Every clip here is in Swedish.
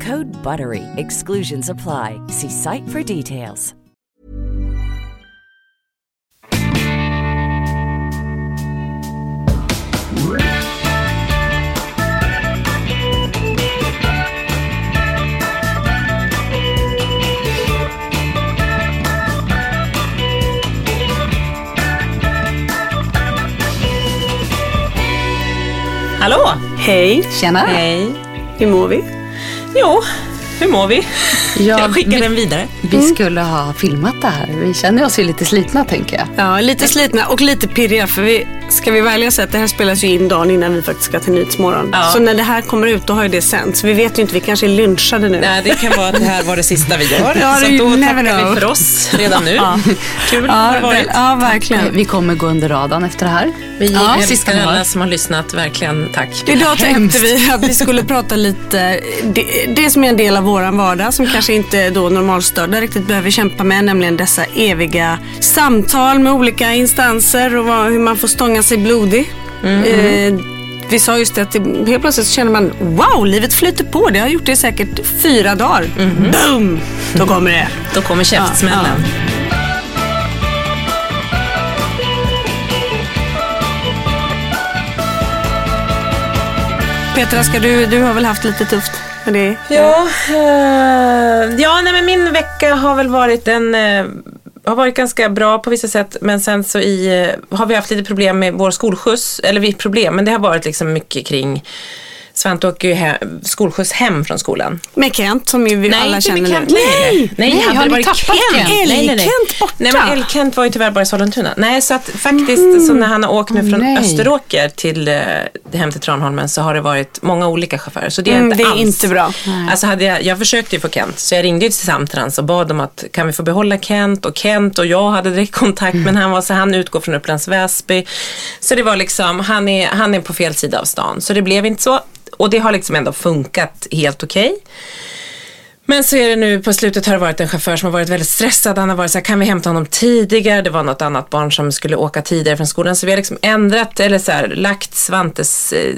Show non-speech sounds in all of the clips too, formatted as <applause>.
Code BUTTERY. Exclusions apply. See site for details. Hallå! Hej! Tjena! Hej! Hur mår vi? Jo, hur mår vi? Ja, jag skickar vi- den vidare. Vi skulle ha filmat det här. Vi känner oss ju lite slitna tänker jag. Ja, lite slitna och lite pirriga för vi, ska vi välja så att det här spelas ju in dagen innan vi faktiskt ska till Nyhetsmorgon. Ja. Så när det här kommer ut då har ju det sänts. Vi vet ju inte, vi kanske är lynchade nu. Nej, det kan vara att det här var det sista vi gör. <laughs> Ja, så då tackar know. vi för oss redan nu. <laughs> Kul har Ja, det varit. ja, verkligen. Vi kommer gå under radarn efter det här. Vi Ja, älskar alla har. som har lyssnat. Verkligen tack. Idag tänkte Hemskt. vi att vi skulle prata lite, det, det som är en del av våran vardag som kanske inte då normalstörda riktigt behöver kämpa med, nämligen dessa eviga samtal med olika instanser och vad, hur man får stånga sig blodig. Eh, vi sa just det att det, helt plötsligt så känner man wow, livet flyter på. Det har gjort det i säkert fyra dagar. Boom! Då kommer det. Då kommer käftsmällen. Petra, ska du, du har väl haft lite tufft med det? Ja, eh, ja nej, men min vecka har väl varit en eh, har varit ganska bra på vissa sätt men sen så i, eh, har vi haft lite problem med vår skolskjuts, eller vi problem, men det har varit liksom mycket kring Svante åker ju he- skolskjuts hem från skolan. Med Kent som ju vi alla inte känner med Kent nu. längre. Nej, Nej, hade har ni tappat Kent? Nej, nej, nej. L-Kent borta? Nej, men L-Kent var ju tyvärr bara i Sollentuna. Nej, så att faktiskt så när han har åkt nu från nej. Österåker till eh, hem till Tranholmen så har det varit många olika chaufförer. Så det är Mm, inte det är alls. inte bra. Alltså hade jag, jag försökte ju få Kent, så jag ringde ju till Samtrans och bad om att kan vi få behålla Kent och Kent och jag hade direkt kontakt men han var så han utgår från Upplands Väsby. Så det var liksom, han är, han är på fel sida av stan. Så det blev inte så. Och det har liksom ändå funkat helt okej. Men så är det nu på slutet har det varit en chaufför som har varit väldigt stressad. Han har varit så här, kan vi hämta honom tidigare? Det var något annat barn som skulle åka tidigare från skolan. Så vi har liksom ändrat, eller så här, lagt Svantes, eh,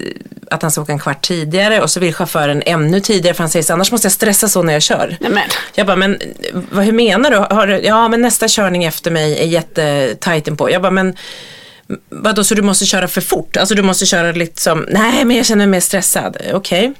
att han ska åka en kvart tidigare. Och så vill chauffören ännu tidigare för han säger så annars måste jag stressa så när jag kör. Nej, men. Jag bara, men vad, hur menar du? Har du? Ja, men nästa körning efter mig är jättetajt på. Jag bara, men vadå, så du måste köra för fort? Alltså du måste köra lite som, nej men jag känner mig mer stressad. Okej.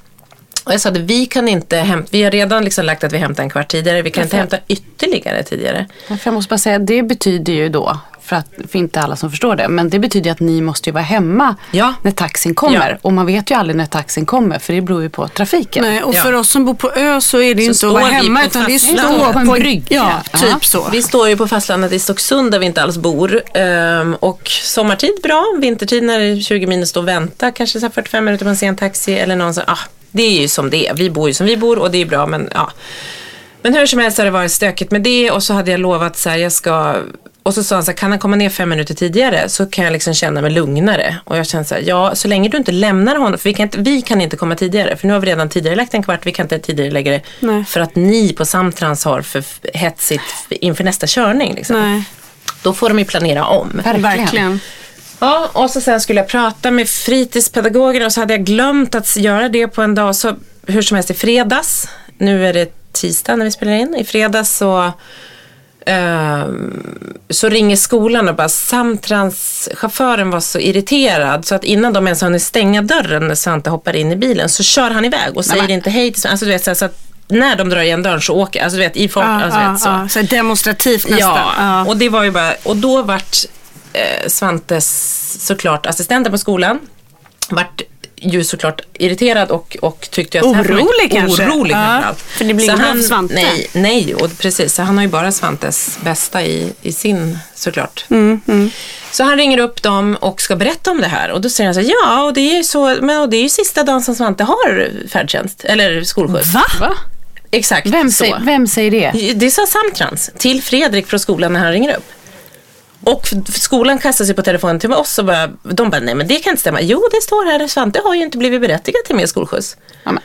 Och jag sa att vi kan inte hämta, vi har redan liksom lagt att vi hämtar en kvart tidigare, vi kan inte hämta ytterligare tidigare. För jag måste bara säga, det betyder ju då, för, att, för inte alla som förstår det, men det betyder att ni måste ju vara hemma Ja. när taxin kommer. Ja. Och man vet ju aldrig när taxin kommer, för det beror ju på trafiken. Nej, och Ja. för oss som bor på ö så är det ju Så inte att vara hemma på utan vi står På en brygga. Typ så. Vi står ju på fastlandet i Stocksund där vi inte alls bor. Ehm, och sommartid bra, vintertid när det är 20 minus stå och vänta, kanske så här 45 minuter man ser en taxi eller någon som, ah, det är ju som det är. Vi bor ju som vi bor och det är bra men ja. Men hur som helst har det varit stökigt med det och så hade jag lovat så här, jag ska och så sa han så här, kan han komma ner fem minuter tidigare så kan jag liksom känna mig lugnare. Och jag kände så här, ja så länge du inte lämnar honom, för vi kan inte, vi kan inte komma tidigare, för nu har vi redan tidigare lagt en kvart, vi kan inte tidigare lägga det. Nej. För att ni på Samtrans har för hetsigt inför nästa körning. Liksom. Nej, Då får de ju planera om. Verkligen. verkligen. Ja, och så sen skulle jag prata med fritidspedagogen och så hade jag glömt att göra det på en dag. Så hur som helst i fredags, nu är det tisdag när vi spelar in, i fredags så så ringer skolan och bara Samtrans-chauffören var så irriterad så att innan de ens hunnit stänga dörren när Svante hoppar in i bilen så kör han iväg och säger inte hej till. Alltså du vet så, att när de drar igen dörren så åker, alltså du vet i fart, Ja, alltså, vet, så. ja. Så demonstrativt nästan. Ja, Ja. och det var ju bara, och då vart eh, Svantes såklart assistenten på skolan vart ju såklart irriterad och, och tyckte att Orolig kanske? Orolig Ja, för det blir Så han- Svante. Nej, nej och precis. Så han har ju bara Svantes bästa i, i sin såklart. Mm, Så han ringer upp dem och ska berätta om det här och då säger han så här, ja och det är ju så, men och det är ju sista dagen som Svante har färdtjänst eller skolskjuts. Va? Va? Exakt Vem, så. säger, vem säger det? Det sa Samtrans till Fredrik från skolan när han ringer upp. Och skolan kastar sig på telefonen till oss och bara, de bara, nej men det kan inte stämma. Jo, det står här, Svante har ju inte blivit berättigad till mer skolskjuts. Ja, men,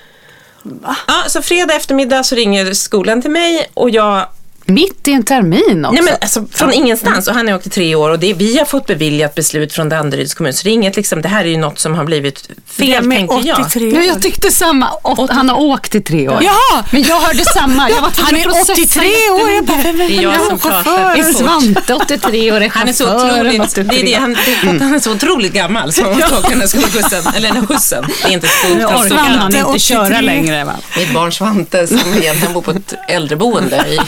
Ja, så fredag eftermiddag så ringer skolan till mig och jag mitt i en termin också. Nej men alltså från ingenstans och han i tre år och det, vi har fått beviljat beslut från Danderyds kommun så det är inget liksom, det här är ju något som har blivit fel tänker jag. 83 Ja, jag tyckte samma. Åt, han har åkt i tre år. Jaha! Men jag hörde samma. Jag var <laughs> Han är processa 83 år. Jag bara, vem Det är jag Är för fort. Svante 83 år? Är Han är så otroligt, 83? det är det, han, det är han är så otroligt gammal som måste åka den här skolskjutsen, eller den här skjutsen. Det är inte Nu orkar han skolskjuts. inte 83. köra längre. Va? Mitt barn Svante som egentligen bor på ett äldreboende i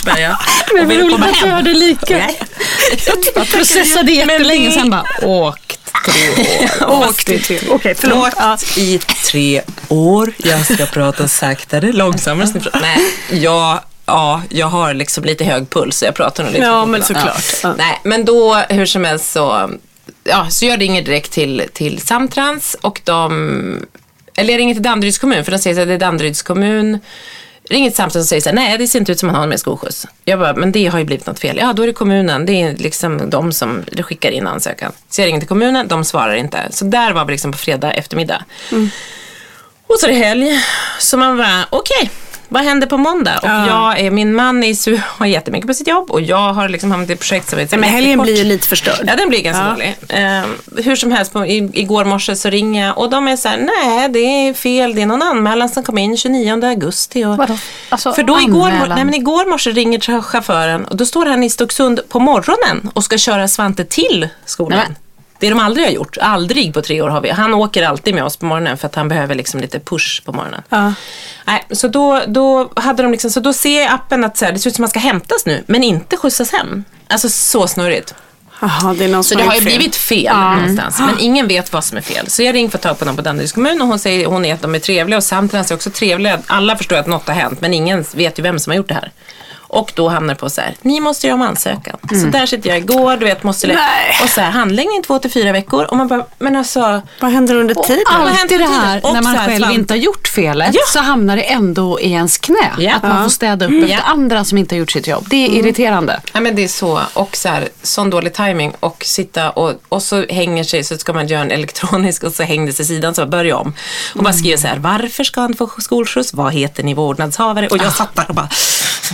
Åkersberga. <laughs> Men vad roligt att hem. hörde lika. Jag processade jättelänge, sen bara åkt tre år. <laughs> Åkt till. Okej, förlåt. Ja. Åkt i tre år. Jag ska prata saktare, långsammare. Nej, jag, ja, jag har liksom lite hög puls så jag pratar nog lite Ja, men såklart. Ja. Nej, men då hur som helst så, ja, så jag ringer direkt till, till Samtrans och de, eller jag ringer till Danderyds kommun för de säger att det är Danderyds kommun ringer till Samtrans och säger så här, nej det ser inte ut som att han har med skolskjuts. Jag bara, men det har ju blivit något fel. Ja, då är det kommunen, det är liksom de som skickar in ansökan. Så jag ringer till kommunen, de svarar inte. Så där var vi liksom på fredag eftermiddag. Och så är det helg. Så man bara, okej, vad händer på måndag? Och jag är, min man är su- <laughs> har jättemycket på sitt jobb och jag har liksom hamnat i ett projekt som är Nej, men helgen blir ju lite förstörd. Ja, den blir ganska Ja. dålig. Eh, hur som helst, på, i, igår morse så ringer jag och de är så här, nej det är fel, det är någon anmälan som kom in 29 augusti. Och, Vadå? Alltså, för då igår, nej, men igår morse ringer chauffören och då står han i Stocksund på morgonen och ska köra Svante till skolan. Nej, Det de aldrig har gjort, aldrig på tre år har vi. Han åker alltid med oss på morgonen för att han behöver liksom lite push på morgonen. Ja. Nej, så då, då hade de liksom, så då ser appen att så här, det ser ut som att man ska hämtas nu, men inte skjutsas hem. Alltså så snurrigt. Jaha, det Så det har ju fel. blivit fel någonstans. Men ingen vet vad som är fel. Så jag ringer för att ta på någon på Danderyds kommun och hon säger hon är att de är trevliga och Samtrans är också trevliga. Alla förstår att något har hänt men ingen vet ju vem som har gjort det här. Och då hamnar det på så här, ni måste göra om ansökan. Så där sitter jag igår, du vet, måste lä- Nej. Och så här, handläggning två till fyra veckor. Och man bara, men alltså. Vad händer under tiden? händer Alltid det under här tiden? Och när man här, själv inte har gjort felet Ja. så hamnar det ändå i ens knä. Ja. Att man får städa upp efter Ja. andra som inte har gjort sitt jobb. Det är irriterande. Ja men det är så. Och så här, sån dålig timing och sitta och, och så hänger sig så ska man göra en elektronisk och så hängde sig sidan så börja om. Och bara skriva så här, varför ska han få skolskjuts? Vad heter ni vårdnadshavare? Och jag satt där och bara,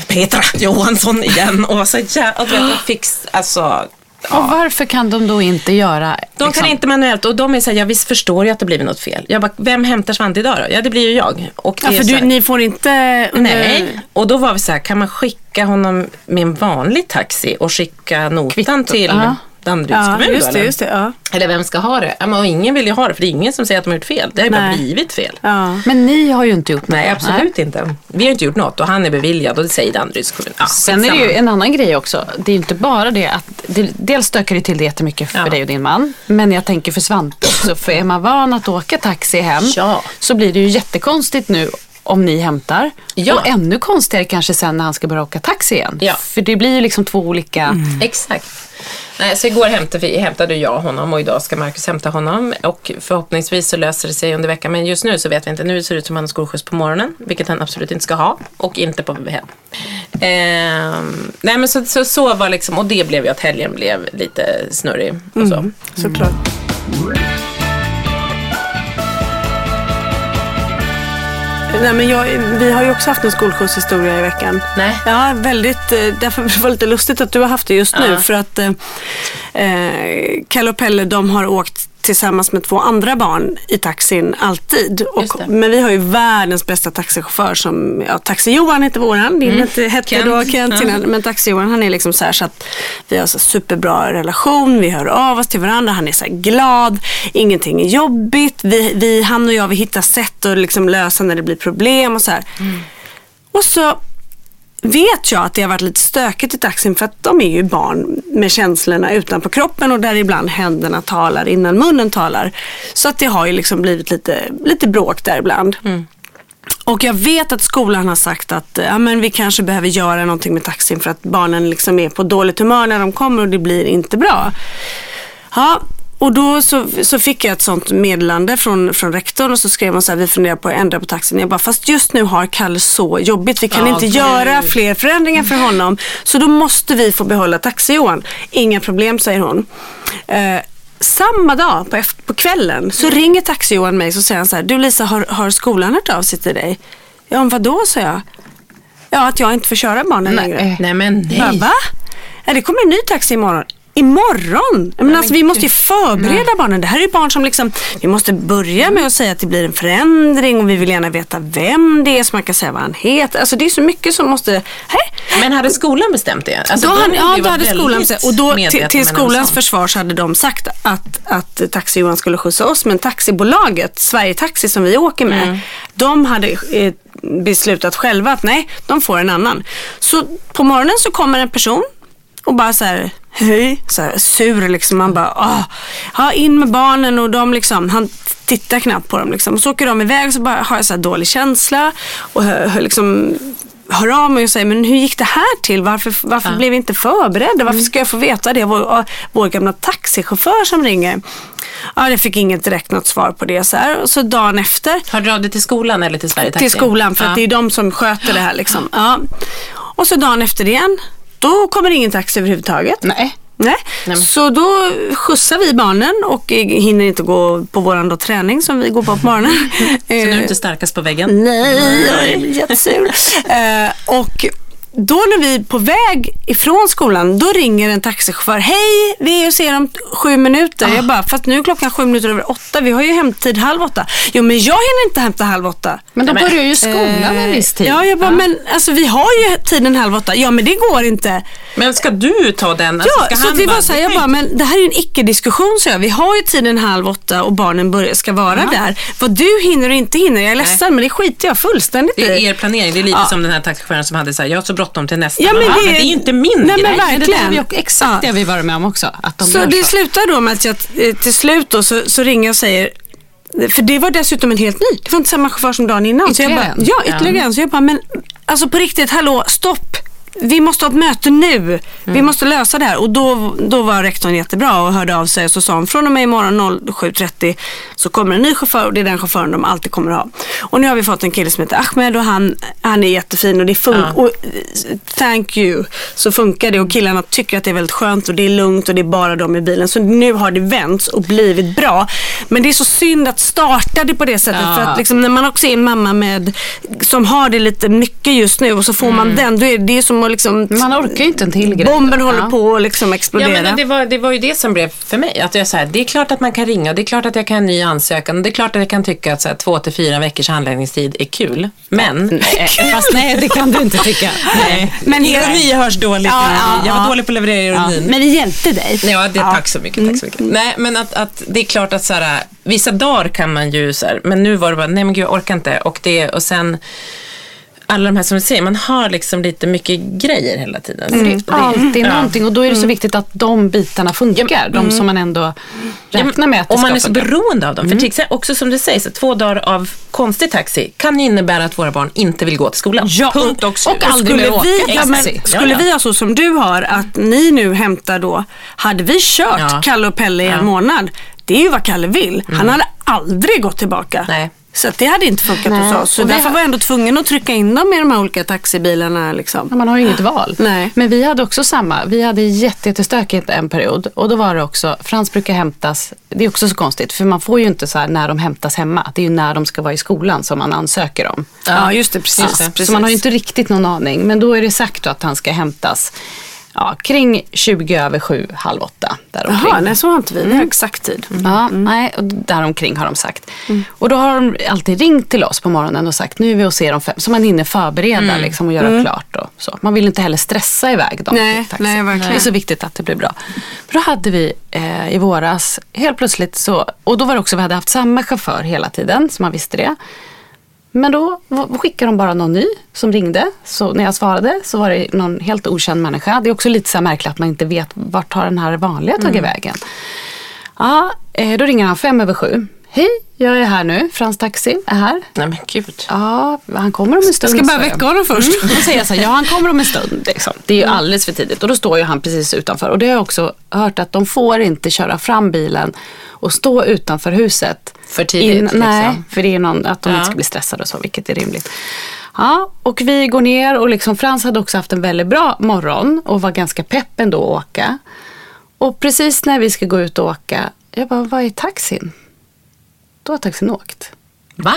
Petra Johansson igen. Och så jävla, jag fick, alltså, Och varför kan de då inte göra... de liksom- kan inte manuellt och de är så här, jag visst förstår ju att det blivit något fel. Jag bara, vem hämtar Svante idag då? Ja det blir ju jag. Och Ja, för du, ni får inte under... Nej, och då var vi så här, kan man skicka honom med en vanlig taxi och skicka notan Kvitto. till Ja. Danderyds Ja, kommun just då, det, eller? just det. Ja. Eller vem ska ha det? Ja, men och ingen vill ju ha det för det är ingen som säger att de har gjort fel. Det har ju bara Nej. blivit fel. Ja. Men ni har ju inte gjort Nej, något. absolut inte. Vi har inte gjort något och han är beviljad och det säger Danderyds kommun. Ja, Sen är det ju en annan grej också. Det är ju inte bara det att, det, dels stökar det till det jättemycket för Ja. dig och din man. Men jag tänker för Svante också. För är man van att åka taxi hem Ja. så blir det ju jättekonstigt nu om ni hämtar. Ja. Och ännu konstigare kanske sen när han ska börja åka taxi igen. Ja. För det blir ju liksom två olika... Exakt. Nej, så igår hämtade, vi, hämtade jag honom och idag ska Marcus hämta honom. Och förhoppningsvis så löser det sig under veckan. Men just nu så vet vi inte. Nu ser det ut som att han har skolskjuts på morgonen, vilket han absolut inte ska ha. Och inte på hem. Ehm, nej men så, så, så var liksom, och det blev ju att helgen blev lite snurrig och så. Såklart. Nej, men jag, vi har ju också haft en skolskjutshistoria i veckan. Nej. Ja, väldigt. eh, Därför var det lite lustigt att du har haft det just nu. Ja. För att eh, eh, Kalle och Pelle de har åkt tillsammans med två andra barn i taxin alltid. Och, men vi har ju världens bästa taxichaufför som, ja, Taxi-Johan heter våran. Din hette, hette Kent. då Kent Ja. innan. Men Taxi-Johan han är liksom så här så att vi har så superbra relation. Vi hör av oss till varandra. Han är så glad. Ingenting är jobbigt. Vi, vi, han och jag vi hittar sätt att liksom lösa när det blir problem och så här. Och så vet jag att det har varit lite stökigt i taxin för att de är ju barn med känslorna utanpå kroppen och där ibland händerna talar innan munnen talar. Så att det har ju liksom blivit lite, lite bråk där ibland. Och jag vet att skolan har sagt att ja, men vi kanske behöver göra någonting med taxin för att barnen liksom är på dåligt humör när de kommer och det blir inte bra. Ja, och då så, så fick jag ett sånt meddelande från, från rektorn och så skrev hon så här, vi funderar på att ändra på taxin. Jag bara, fast just nu har Kalle så jobbigt. Vi kan Ja, inte göra fler förändringar för honom. Så då måste vi få behålla taxi-Johan. Inga problem, säger hon. Eh, samma dag på, efter, på kvällen så ringer taxi-Johan mig och säger han så här, du Lisa, har, har skolan hört av sig till dig? Ja, men vadå, sa jag. Ja, att jag inte får köra barnen längre. Nej men nej. Bara, va? Ja, det kommer en ny taxi imorgon. Imorgon? Men alltså, vi måste ju förbereda barnen. Det här är ju barn som liksom, vi måste börja med att säga att det blir en förändring och vi vill gärna veta vem det är så man kan säga vad han heter. Alltså det är så mycket som måste, hej. Men hade skolan bestämt det? Alltså, då de hade, ja, då hade skolan bestämt. Och då till, till skolans sån. försvar så hade de sagt att, att Taxi-Johan skulle skjutsa oss. Men taxibolaget, Sverige Taxi som vi åker med, Mm. de hade eh, beslutat själva att nej, de får en annan. Så på morgonen så kommer en person och bara så här, hej, så här, sur liksom. Man bara, ah, ja, in med barnen och de liksom, han tittar knappt på dem liksom. Och så åker de iväg och så bara har jag så här dålig känsla och liksom hör av mig och säger, men hur gick det här till? Varför, varför blev vi inte förberedda? Varför ska jag få veta det? Vår, vår gamla taxichaufför som ringer. Ja, jag fick inget direkt något svar på det. Så här. Och så dagen efter Har du av det till skolan eller till Sverige Taxi? till skolan för Ja. det är de som sköter det här. Liksom. Ja. Och så dagen efter igen, då kommer ingen taxi överhuvudtaget. Nej. Nej. men- Så då skjutsar vi barnen och hinner inte gå på då träning som vi går på på morgonen. <laughs> Så nu är du inte starkast på väggen? Nej, jag är jättesur. <laughs> eh, och då när vi är på väg ifrån skolan, då ringer en taxichaufför. Hej, vi är och ser om sju minuter. Jag bara, fast nu är klockan sju minuter över åtta. Vi har ju hämtid halv åtta. Jo, men jag hinner inte hämta halv åtta. Men då Nej, men- börjar ju skolan en viss tid. Ja, jag bara, men alltså vi har ju tiden halv åtta. Ja, men det går inte. Men ska du ta den? Alltså, Ja, ska så vi bara- var så här, jag bara, men det här är ju en icke-diskussion så jag. Vi har ju tiden halv åtta och barnen börjar, ska vara där. Vad du hinner och inte hinner, jag är ledsen men det skiter jag fullständigt Det är i. er planering. Det är lite Ja. som den här taxichauffören som hade så här, jag har så bråttom till nästa. Ja, men det- det är inte min Nej, men grej. verkligen. Det vi exakt Ja. det vi varit med om också. Att de Så det slutar då med att jag eh, till slut då, så, så ringer jag och säger för det var dessutom en helt ny. Det var inte samma chaufför som dagen innan. Så Ytterligare en. ja, ytterligare en. Så jag bara, men alltså på riktigt, hallå, stopp. Vi måste ha ett möte nu. Vi måste lösa det här. Och då, då var rektorn jättebra och hörde av sig och så sa hon från och med imorgon 07.30 så kommer en ny chaufför och det är den chauffören de alltid kommer att ha. Och nu har vi fått en kille som heter Ahmed och han, han är jättefin och det funkar. Och, eh, thank you. Så funkar det och killarna tycker att det är väldigt skönt och det är lugnt och det är bara de i bilen. Så nu har det vänts och blivit bra. Men det är så synd att starta det på det sättet. Ja. För att liksom, när man också är en mamma med, som har det lite mycket just nu och så får man den. Då är det, som att liksom, Man orkar ju inte en till grej. bomben håller Ja. på att liksom Ja, explodera. men det, var, det var ju det som blev för mig. Att jag, så här, det är klart att man kan ringa och det är klart att jag kan ha en ny ansökan. Och det är klart att jag kan tycka att så här, två till fyra veckors handläggningstid är kul. Men... Nej, fast nej, det kan du inte tycka. <laughs> Nej. Men ironi hörs dåligt. Ja, ja, jag var ja. dålig på att leverera ironin. Men det hjälpte dig. Ja, det, tack så mycket. Tack så mycket. Nej, men att, att det är klart att så här, vissa dagar kan man ju så här, men nu var det bara, nej men gud jag orkar inte. Och, det, och sen alla de här som du säger, man har liksom lite mycket grejer hela tiden. Så det, Alltid ja. någonting och då är det så viktigt att de bitarna funkar. De som man ändå räknar med att Om man är så funka. beroende av dem. För till exempel, också som du säger, så två dagar av konstig taxi kan ju innebära att våra barn inte vill gå till skolan. Ja, Punkt och slut. och aldrig mer Skulle vi, åka ja, men, skulle Ja, ja. vi ha så som du har, att ni nu hämtar då, hade vi kört Ja. Kalle och Pelle i en Ja. månad, det är ju vad Kalle vill. Han hade aldrig gått tillbaka. Nej. Så det hade inte funkat Nej. hos oss. Så Och därför har- var jag ändå tvungen att trycka in dem i de här olika taxibilarna. Liksom. Ja, Man har ju inget val. Nej. Men vi hade också samma. Vi hade jätte- jättestökigt en period. Och då var det också, Frans brukar hämtas, det är också så konstigt. För man får ju inte så här när de hämtas hemma. Det är ju när de ska vara i skolan som man ansöker om. Ja, just det. Precis. Det. precis. Så man har ju inte riktigt någon aning. Men då är det sagt att han ska hämtas ja, kring 20 över 7, halv 8. Däromkring. Jaha, nej så har inte vi. Vi har exakt tid. Ja, nej, och däromkring har de sagt. Och då har de alltid ringt till oss på morgonen och sagt nu är vi och ser om fem. Så man hinner förbereda liksom, och göra klart. Och så. Man vill inte heller stressa iväg dem. Nej, nej, verkligen. Det är så viktigt att det blir bra. För då hade vi eh, i våras, helt plötsligt så, och då var det också, vi hade haft samma chaufför hela tiden, så man visste det. Men då skickade de bara någon ny som ringde. Så när jag svarade så var det någon helt okänd människa. Det är också lite så märkligt att man inte vet vart har den här vanliga tagit vägen. Ja, eh, då ringer han fem över sju. Hej, jag är här nu. Frans Taxi är här. Nej men gud. Ja, han kommer om en stund. Jag ska bara väcka honom först. Mm. Säger jag så här, ja han kommer om en stund. Liksom. Det är ju alldeles för tidigt. Och då står ju han precis utanför. Och det har jag också hört att de får inte köra fram bilen och stå utanför huset. För tidigt, liksom. Nej, för det är någon, att de Ja. inte ska bli stressade och så, vilket är rimligt. Ja, och vi går ner och liksom Frans hade också haft en väldigt bra morgon och var ganska pepp ändå att åka. Och precis när vi ska gå ut och åka, jag bara, vad är taxin? Då har taxin åkt. Va?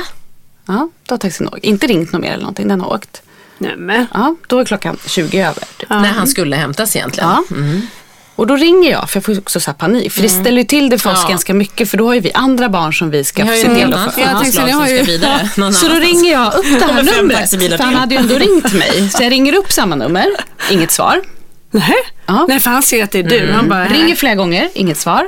Ja, då har taxin åkt. Inte ringt något mer eller någonting, den har åkt. Nej, men. Ja, då är klockan 20 över. typ. När han skulle hämtas egentligen. Ja. Och då ringer jag, för jag får också så panik. För det ställer ju till det för oss Mm. Ja. ganska mycket. För då har ju vi andra barn som vi ska se till att få. Jag tänkte, ni har ju- vidare. någon Så då ringer jag upp det <laughs> här numret. För han hade ju ändå ringt <laughs> mig. Så jag ringer upp samma nummer, inget svar. Nej. Ja. Nej, för han ser att det är du. Han bara, Ringer flera gånger, inget svar.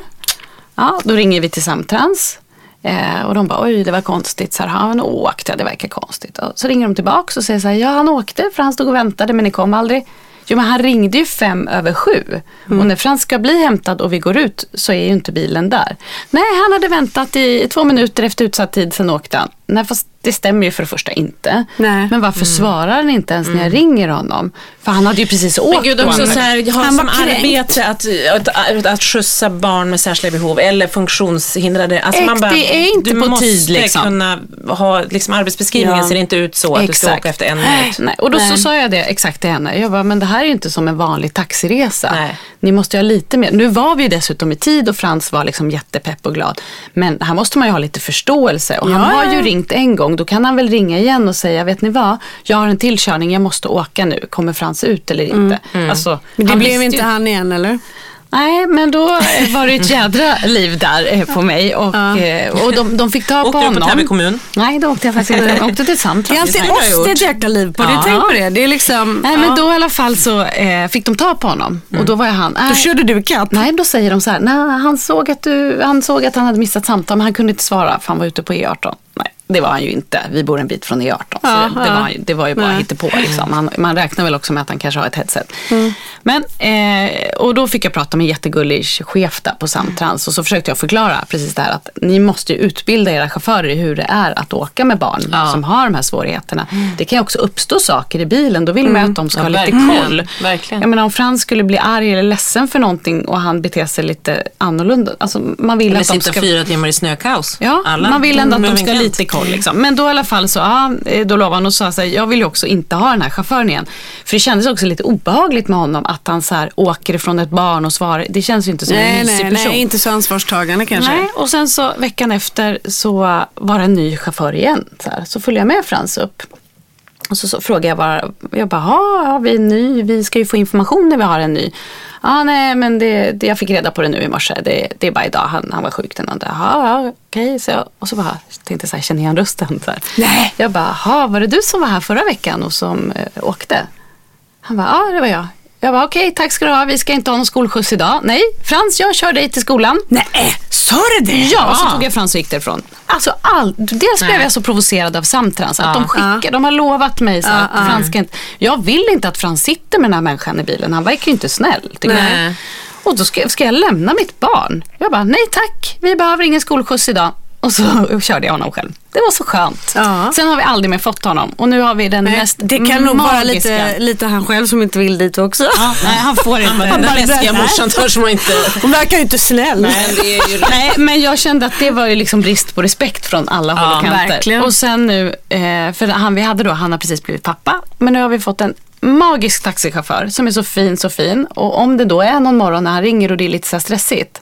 Ja, då ringer vi till Samtrans. Eh, och de bara, oj det var konstigt. Så här, han åkte, det verkar konstigt. Och så ringer de tillbaka och säger så här, ja han åkte för han stod och väntade men ni kom aldrig. Jo men han ringde ju fem över sju. Och när Frans ska bli hämtad och vi går ut så är ju inte bilen där. Nej, han hade väntat i två minuter efter utsatt tid, sen åkte han. Nej, fast det stämmer ju för det första inte. Nej. Men varför svarar han inte ens när jag ringer honom? För han hade ju precis åkt. Men gud också han- så här, ha Han som var arbete att, att, att skjutsa barn med särskilda behov eller funktionshindrade. Alltså Äkt, det är inte du på måste tid, liksom. kunna ha, liksom arbetsbeskrivningen Ja. ser inte ut så att du ska åka efter en minut. Nej, och då så sa jag det exakt till henne. Jag bara, men det här är ju inte som en vanlig taxiresa. Nej. Ni måste ju ha lite mer. Nu var vi ju dessutom i tid och Frans var liksom jättepepp och glad. Men här måste man ju ha lite förståelse. Och han Ja, har ja. ju ringt en gång. Då kan han väl ringa igen och säga, vet ni vad? Jag har en tillkörning, jag måste åka nu. Kommer Frans ut eller inte? Alltså, Men det han blev inte ju- han igen eller? Nej, men då eh, var det ett jädra liv där eh, på mig. Och, eh, och de, de fick ta Åkte på du på honom. Täby kommun? Nej, då åkte jag faktiskt inte. Jag åkte till. Det det har jag oss det gjort. ett jäkla liv på. Det, Ja. tänk på det. Det är liksom... Nej, ja. men då i alla fall så eh, fick de ta på honom. Och då var jag han. Då körde du kapp. nej, då säger de så här. Nej, han såg, att du, han såg att han hade missat samtal, men han kunde inte svara för han var ute på E18. Det var han ju inte. Vi bor en bit från E18. Så det, det, var, han ju- det var ju bara Nej. hittepå. Liksom. Han, man räknar väl också med att han kanske har ett headset. Mm. Men, eh, och då fick jag prata med en jättegullig chef där på Samtrans. Och så försökte jag förklara precis det här att ni måste ju utbilda era chaufförer i hur det är att åka med barn Ja. som har de här svårigheterna. Det kan ju också uppstå saker i bilen. Då vill man ju att de ska Mm. Ja, ha lite koll. Verkligen. Jag menar om Frans skulle bli arg eller ledsen för någonting och han beter sig lite annorlunda. Alltså man vill Eller att de sitta ska... fyra timmar i snökaos. Ja, Alla man vill ändå att de ska ha lite koll. Liksom. Men då i alla fall så, ja, eh, då lovade han och sa så här, jag vill ju också inte ha den här chauffören igen. För det kändes också lite obehagligt med honom att han så här åker ifrån ett barn och svarar. Det känns ju inte som en Nej, mysig nej, person. nej, inte så ansvarstagande kanske. Nej, och sen så veckan efter så var det en ny chaufför igen. Så, här. så följde jag med Frans upp. Och så, så frågade jag bara, jag bara, "Ja, har vi en ny? Vi ska ju få information när vi har en ny. Ja, nej, men det, det, jag fick reda på det nu i morse. Det, det är bara idag, han, han var sjuk den andra. Ja, okej. Så jag, och så bara, tänkte jag så här, känner igen rösten? Så här. Nej. Jag bara, "Ja, var det du som var här förra veckan och som eh, åkte? Han bara, ja det var jag. Jag bara, okej, tack ska du ha. Vi ska inte ha någon skolskjuts idag. Nej, Frans, jag kör dig till skolan. Nej, sa du det? Ja, och så tog jag Frans och gick därifrån. Alltså all, dels blev jag så provocerad av Samtrans. Att de skickar, de har lovat mig så här, att Frans ska inte, Jag vill inte att Frans sitter med den här människan i bilen. Han verkar ju inte snäll. tycker jag. Nej. Och då ska, ska jag lämna mitt barn. Jag bara, nej tack, vi behöver ingen skolskjuts idag. Och så <laughs> körde jag honom själv. Det var så skönt. Ja. Sen har vi aldrig mer fått honom. Och nu har vi den Nej, mest det kan nog vara magiska. lite, lite han själv som inte vill dit också. Ja, nej, han får inte. Han bara, Han den läskiga nej. morsan törs man inte... <laughs> Hon verkar ju inte snäll. Är ju Nej, men jag kände att det var ju liksom brist på respekt från alla håll och Ja, kanter. verkligen. Och sen nu, eh, för han vi hade då, han har precis blivit pappa. Men nu har vi fått en magisk taxichaufför som är så fin, så fin. Och om det då är någon morgon när han ringer och det är lite så här stressigt.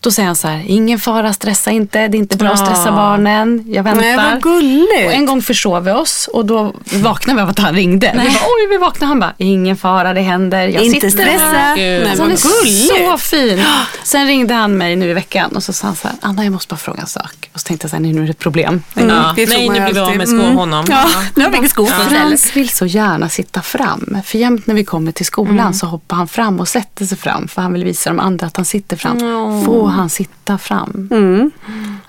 Då säger han så här, ingen fara, stressa inte, det är inte bra att stressa Ja. barnen, jag väntar. Nej, vad gulligt. Och en gång försov vi oss och då vaknade vi av att han ringde. Vi bara, oj, vi vaknade. Han bara, ingen fara, det händer. Jag inte sitter stressa. här. Nej, Så han är gulligt. så fin. Sen ringde han mig nu i veckan och så sa han så här, Anna jag måste bara fråga en sak. Och så tänkte jag så här, nu är det ett problem. Ja. det Nej, nu blir vi av med sko Mm. honom. Ja, nu har vi inget sko för oss heller. Frans vill så gärna sitta fram. För jämt när vi kommer till skolan så hoppar han fram och sätter sig fram. För han vill visa de andra att han sitter fram. Får han sitta fram?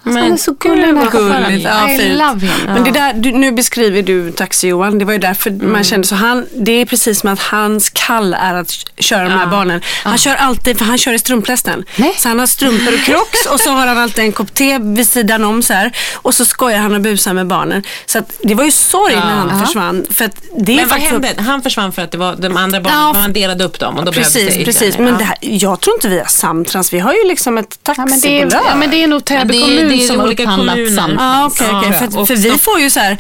Alltså, han är så gullig gulligt. Ja, I fint. love him. Men det där, du, nu beskriver du Taxi-Johan. Det var ju därför man kände så. Han, det är precis som att hans kall är att köra de här barnen. Han kör alltid, för han kör i strumplästen. Nej. Så han har strumpor och crocs och så har han alltid en kopp te vid sidan om så här. Och så skojar han och busar med barnen. Så att, det var ju sorg när han försvann. För att det Men vad hände? Han försvann för att det var de andra barnen, Ja, man delade upp dem och då Precis, det precis. Men Ja. det här, jag tror inte vi har Samtrans. Vi har ju liksom ett Ja, men det, taxibolag. är, ja, men det är nog Täby Ja, det är- kommun det är som har olika upphandlat kommuner. Ja, okej. tror jag. För, Och för vi får ju så här,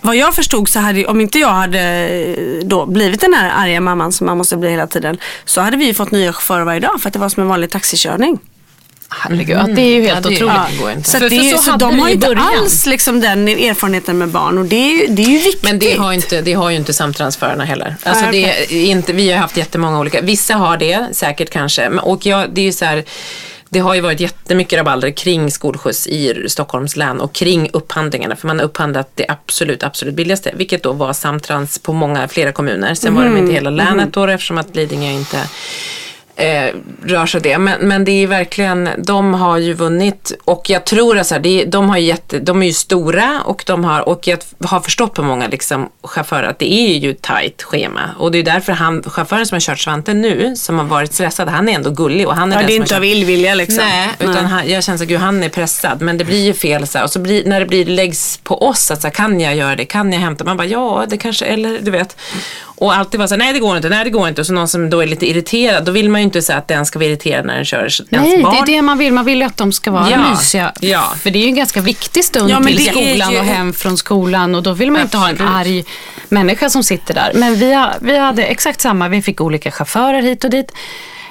vad jag förstod så hade, om inte jag hade eh, då blivit den här arga mamman som man måste bli hela tiden, så hade vi ju fått nya chaufförer varje dag för att det var som en vanlig taxikörning. Herregud, ja, det är ju helt Ja, det- otroligt. ja. det går inte. Så, det, är- de har ju inte alls liksom den erfarenheten med barn och det är det är ju viktigt. Men det har ju inte, det har ju inte samtransförarna heller. Alltså Nej, det är inte, vi har haft jättemånga olika, vissa har det säkert kanske. Och jag, det är ju så här, det har ju varit jättemycket rabalder kring skolskjuts i Stockholms län och kring upphandlingarna. För man har upphandlat det absolut, absolut billigaste. Vilket då var Samtrans på många, flera kommuner. Sen var de inte hela länet då eftersom att Lidingö inte eh, rör sig det. Men, men det är verkligen, de har ju vunnit och jag tror att så här, det de, har ju jätte, de är ju stora och de har, och jag har förstått på många liksom, chaufförer att det är ju tajt schema. Och det är därför han, chauffören som har kört Svante nu, som har varit stressad, han är ändå gullig och han är Ja, den det är inte av illvilja liksom. Nej, utan Han, jag känner att gud, han är pressad. Men det blir ju fel så här. Och så blir, när det blir, läggs på oss, att så här, kan jag göra det? Kan jag hämta? Man bara, ja, det kanske, eller du vet. Och alltid vara så här, nej det går inte, nej det går inte. Och så någon som då är lite irriterad, då vill man ju inte säga att den ska vara irriterad när den kör ens Nej, barn. det är det man vill. Man vill ju att de ska vara Ja, mysiga. ja. För det är ju en ganska viktig stund Ja, till skolan ju- och hem från skolan. Och då vill man ju inte ha en arg människa som sitter där. Men vi, har, vi hade exakt samma. Vi fick olika chaufförer hit och dit.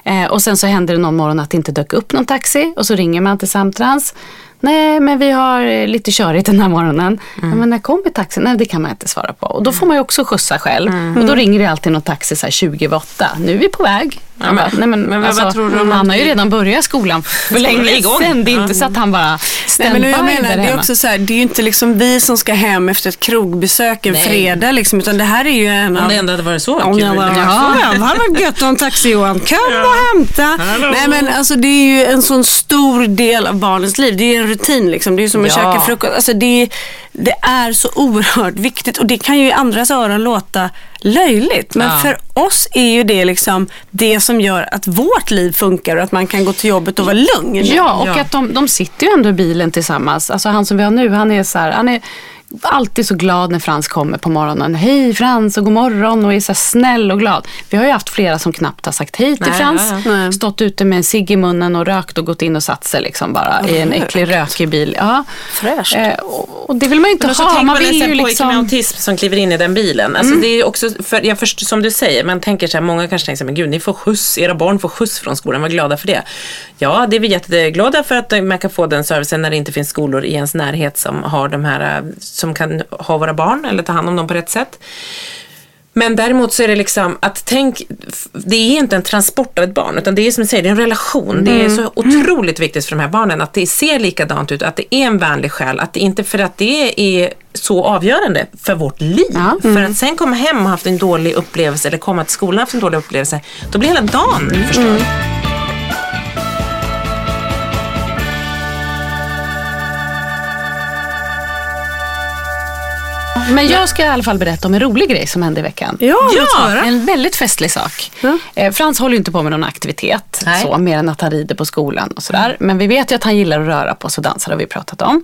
Eh, och sen så hände det någon morgon att det inte dök upp någon taxi. Och så ringer man till Samtrans. Nej, men vi har eh, lite körigt den här morgonen. Ja, men när kommer taxin? Nej, det kan man inte svara på. Och då får man ju också skjutsa själv. Och då ringer det alltid någon taxi så här 20 över 8. Nu är vi på väg. Ja, bara, nej, men, men vad- alltså, vad tror du om han har ju redan börjat skolan för länge sedan. Det är inte Ja. så att han bara Nej, men jag menar, det är också så här, det är ju inte liksom vi som ska hem efter ett krogbesök en Nej. fredag liksom, utan det här är ju en Om av det ändå hade varit så Om kul. var Ja. ja. Hade varit gött att ha en taxi Johan. Kom och hämta. Nej men alltså det är ju en sån stor del av barnens liv. Det är ju en rutin liksom. Det är ju som att Ja. käka frukost. Alltså det, är- det är så oerhört viktigt och det kan ju i andras öron låta löjligt. Men Ja. för oss är ju det liksom det som gör att vårt liv funkar och att man kan gå till jobbet och vara lugn. Ja, och Ja. att de, de sitter ju ändå i bilen tillsammans. Alltså han som vi har nu, han är så här, han är alltid så glad när Frans kommer på morgonen. Hej Frans och god morgon och är så snäll och glad. Vi har ju haft flera som knappt har sagt hej till Nej, Frans. ja, ja. Stått ute med en cigg i munnen och rökt och gått in och satt sig liksom bara i en äcklig rökig bil. Ja. Fräscht. Eh, och, och det vill man ju inte ha. tänk Man vill en ju pojke med liksom... autism som kliver in i den bilen. Alltså det är också, för jag först, som du säger, man tänker så här, många kanske tänker så här, men gud, ni får skjuts, era barn får skjuts från skolan, var glada för det. Ja, det är vi jätteglada för att man kan få den servicen när det inte finns skolor i ens närhet som har de här, eh, som kan ha våra barn eller ta hand om dem på rätt sätt. Men däremot så är det liksom att tänk, det är inte en transport av ett barn utan det är som jag säger, det är en relation. Det är så otroligt viktigt för de här barnen att det ser likadant ut, att det är en vänlig själ, att det inte för att det är så avgörande för vårt liv. Ja. För att sen komma hem och haft en dålig upplevelse eller komma till skolan och haft en dålig upplevelse, då blir hela dagen förstörd. Men jag ska i alla fall berätta om en rolig grej som hände i veckan. Ja, höra. En väldigt festlig sak. Ja. Eh, Frans håller ju inte på med någon aktivitet, Nej. så, mer än att han rider på skolan och sådär. Men vi vet ju att han gillar att röra på sig och dansa, det har vi pratat om.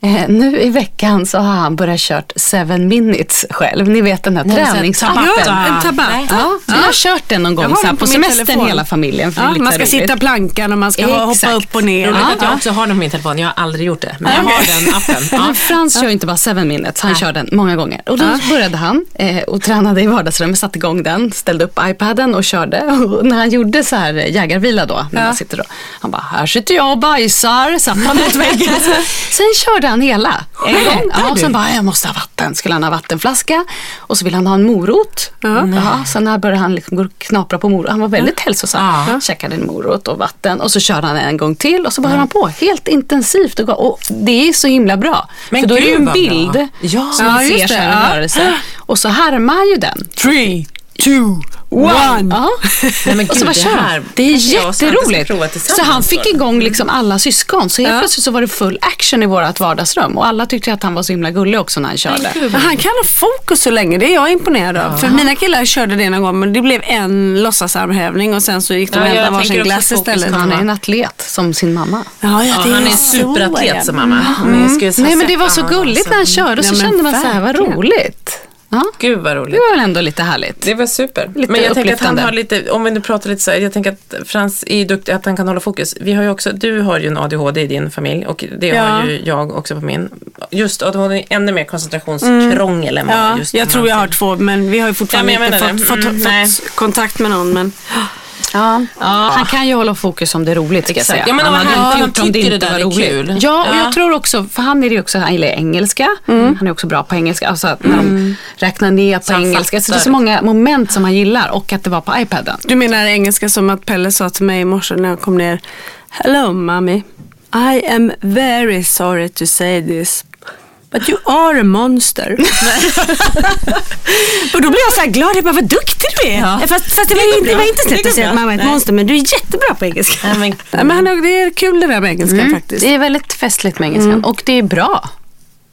Eh, nu i veckan så har han börjat kört seven minutes själv. Ni vet den här Nej, träningsappen. Tabata. Ja, en tabata. Ja, vi har kört den någon gång så på, på min semestern hela familjen. Ja, man ska roligt. sitta plankan och man ska ha, hoppa Exakt. upp och ner. Roligt Ja, att jag ja. också har den på min telefon. Jag har aldrig gjort det. Men jag har den appen. <laughs> Ja. Men Frans kör inte bara seven minutes, han kör den många gånger. Och då började han eh, och tränade i vardagsrummet, satte igång den, ställde upp iPaden och körde. Och när han gjorde så här jägarvila då, när man sitter då, han bara, här sitter jag och bajsar, satt han mot väggen. <laughs> Sen körde han hela en gång. Ja, och sen bara, jag måste ha vatten. Skulle han ha vattenflaska och så ville han ha en morot. Ja, sen när började han liksom knapra på morot. Han var väldigt hälsosam. Ja. Käkade en morot och vatten och så körde han en gång till och så bara höll han på helt intensivt. Och, och det är så himla bra. Men För då är det ju en bra. bild Ja. som Ja, ser det, så här ja. i rörelse. Och så härmar ju den. Three, two, one. Ja. Nej, men Och så gud, bara det kör. Det är jätteroligt. Så han fick igång liksom alla syskon. Så helt Ja. plötsligt så var det full action i vårt vardagsrum. Och alla tyckte att han var så himla gullig också när han körde. Men han kan ha fokus så länge, det är jag imponerad av. För mina killar körde det någon gång men det blev en låtsasarmhävning och sen så gick de och Ja, hämtade varsin glass istället. Han är en atlet som sin mamma. Ja, ja, Ja, han är en superatlet ja. som mamma. Skulle ha Nej men det var så gulligt när han körde och så kände man så här, vad roligt. Ja, Gud vad det roligt. var väl ändå lite härligt. Det var super. Lite men jag tänker att han har lite, om vi nu pratar lite så här, jag tänker att Frans är duktig, att han kan hålla fokus. Vi har ju också, du har ju en ADHD i din familj och det Ja. har ju jag också på min. Just ADHD är ännu mer koncentrationskrångel än vad Ja, just jag tror jag har två men vi har ju fortfarande Ja, inte fått, det. fått, Mm, fått kontakt med någon. Men, Ja. Han kan ju hålla fokus om det är roligt ska jag säga. Ja, men han hade inte Han gjort om det tycker inte det var där är roligt. kul. Ja, och Ja. jag tror också, för han är det ju också, han gillar engelska. Han är också bra på engelska. Alltså att när de räknar ner på Så engelska. Så det är så många moment som han gillar och att det var på iPaden. du menar engelska som att Pelle sa till mig i morse när jag kom ner. Hello mommy, I am very sorry to say this. But you are a monster. <laughs> och då blev jag så här glad. Jag bara, vad duktig du är. Ja. Fast, fast det, Det var, det bra. var inte Det går att säga att mamma är ett monster. Men du är jättebra på engelska. Nej, men- Nej, men han, är- det är kul det där med engelska faktiskt. Det är väldigt festligt med engelskan och det är bra.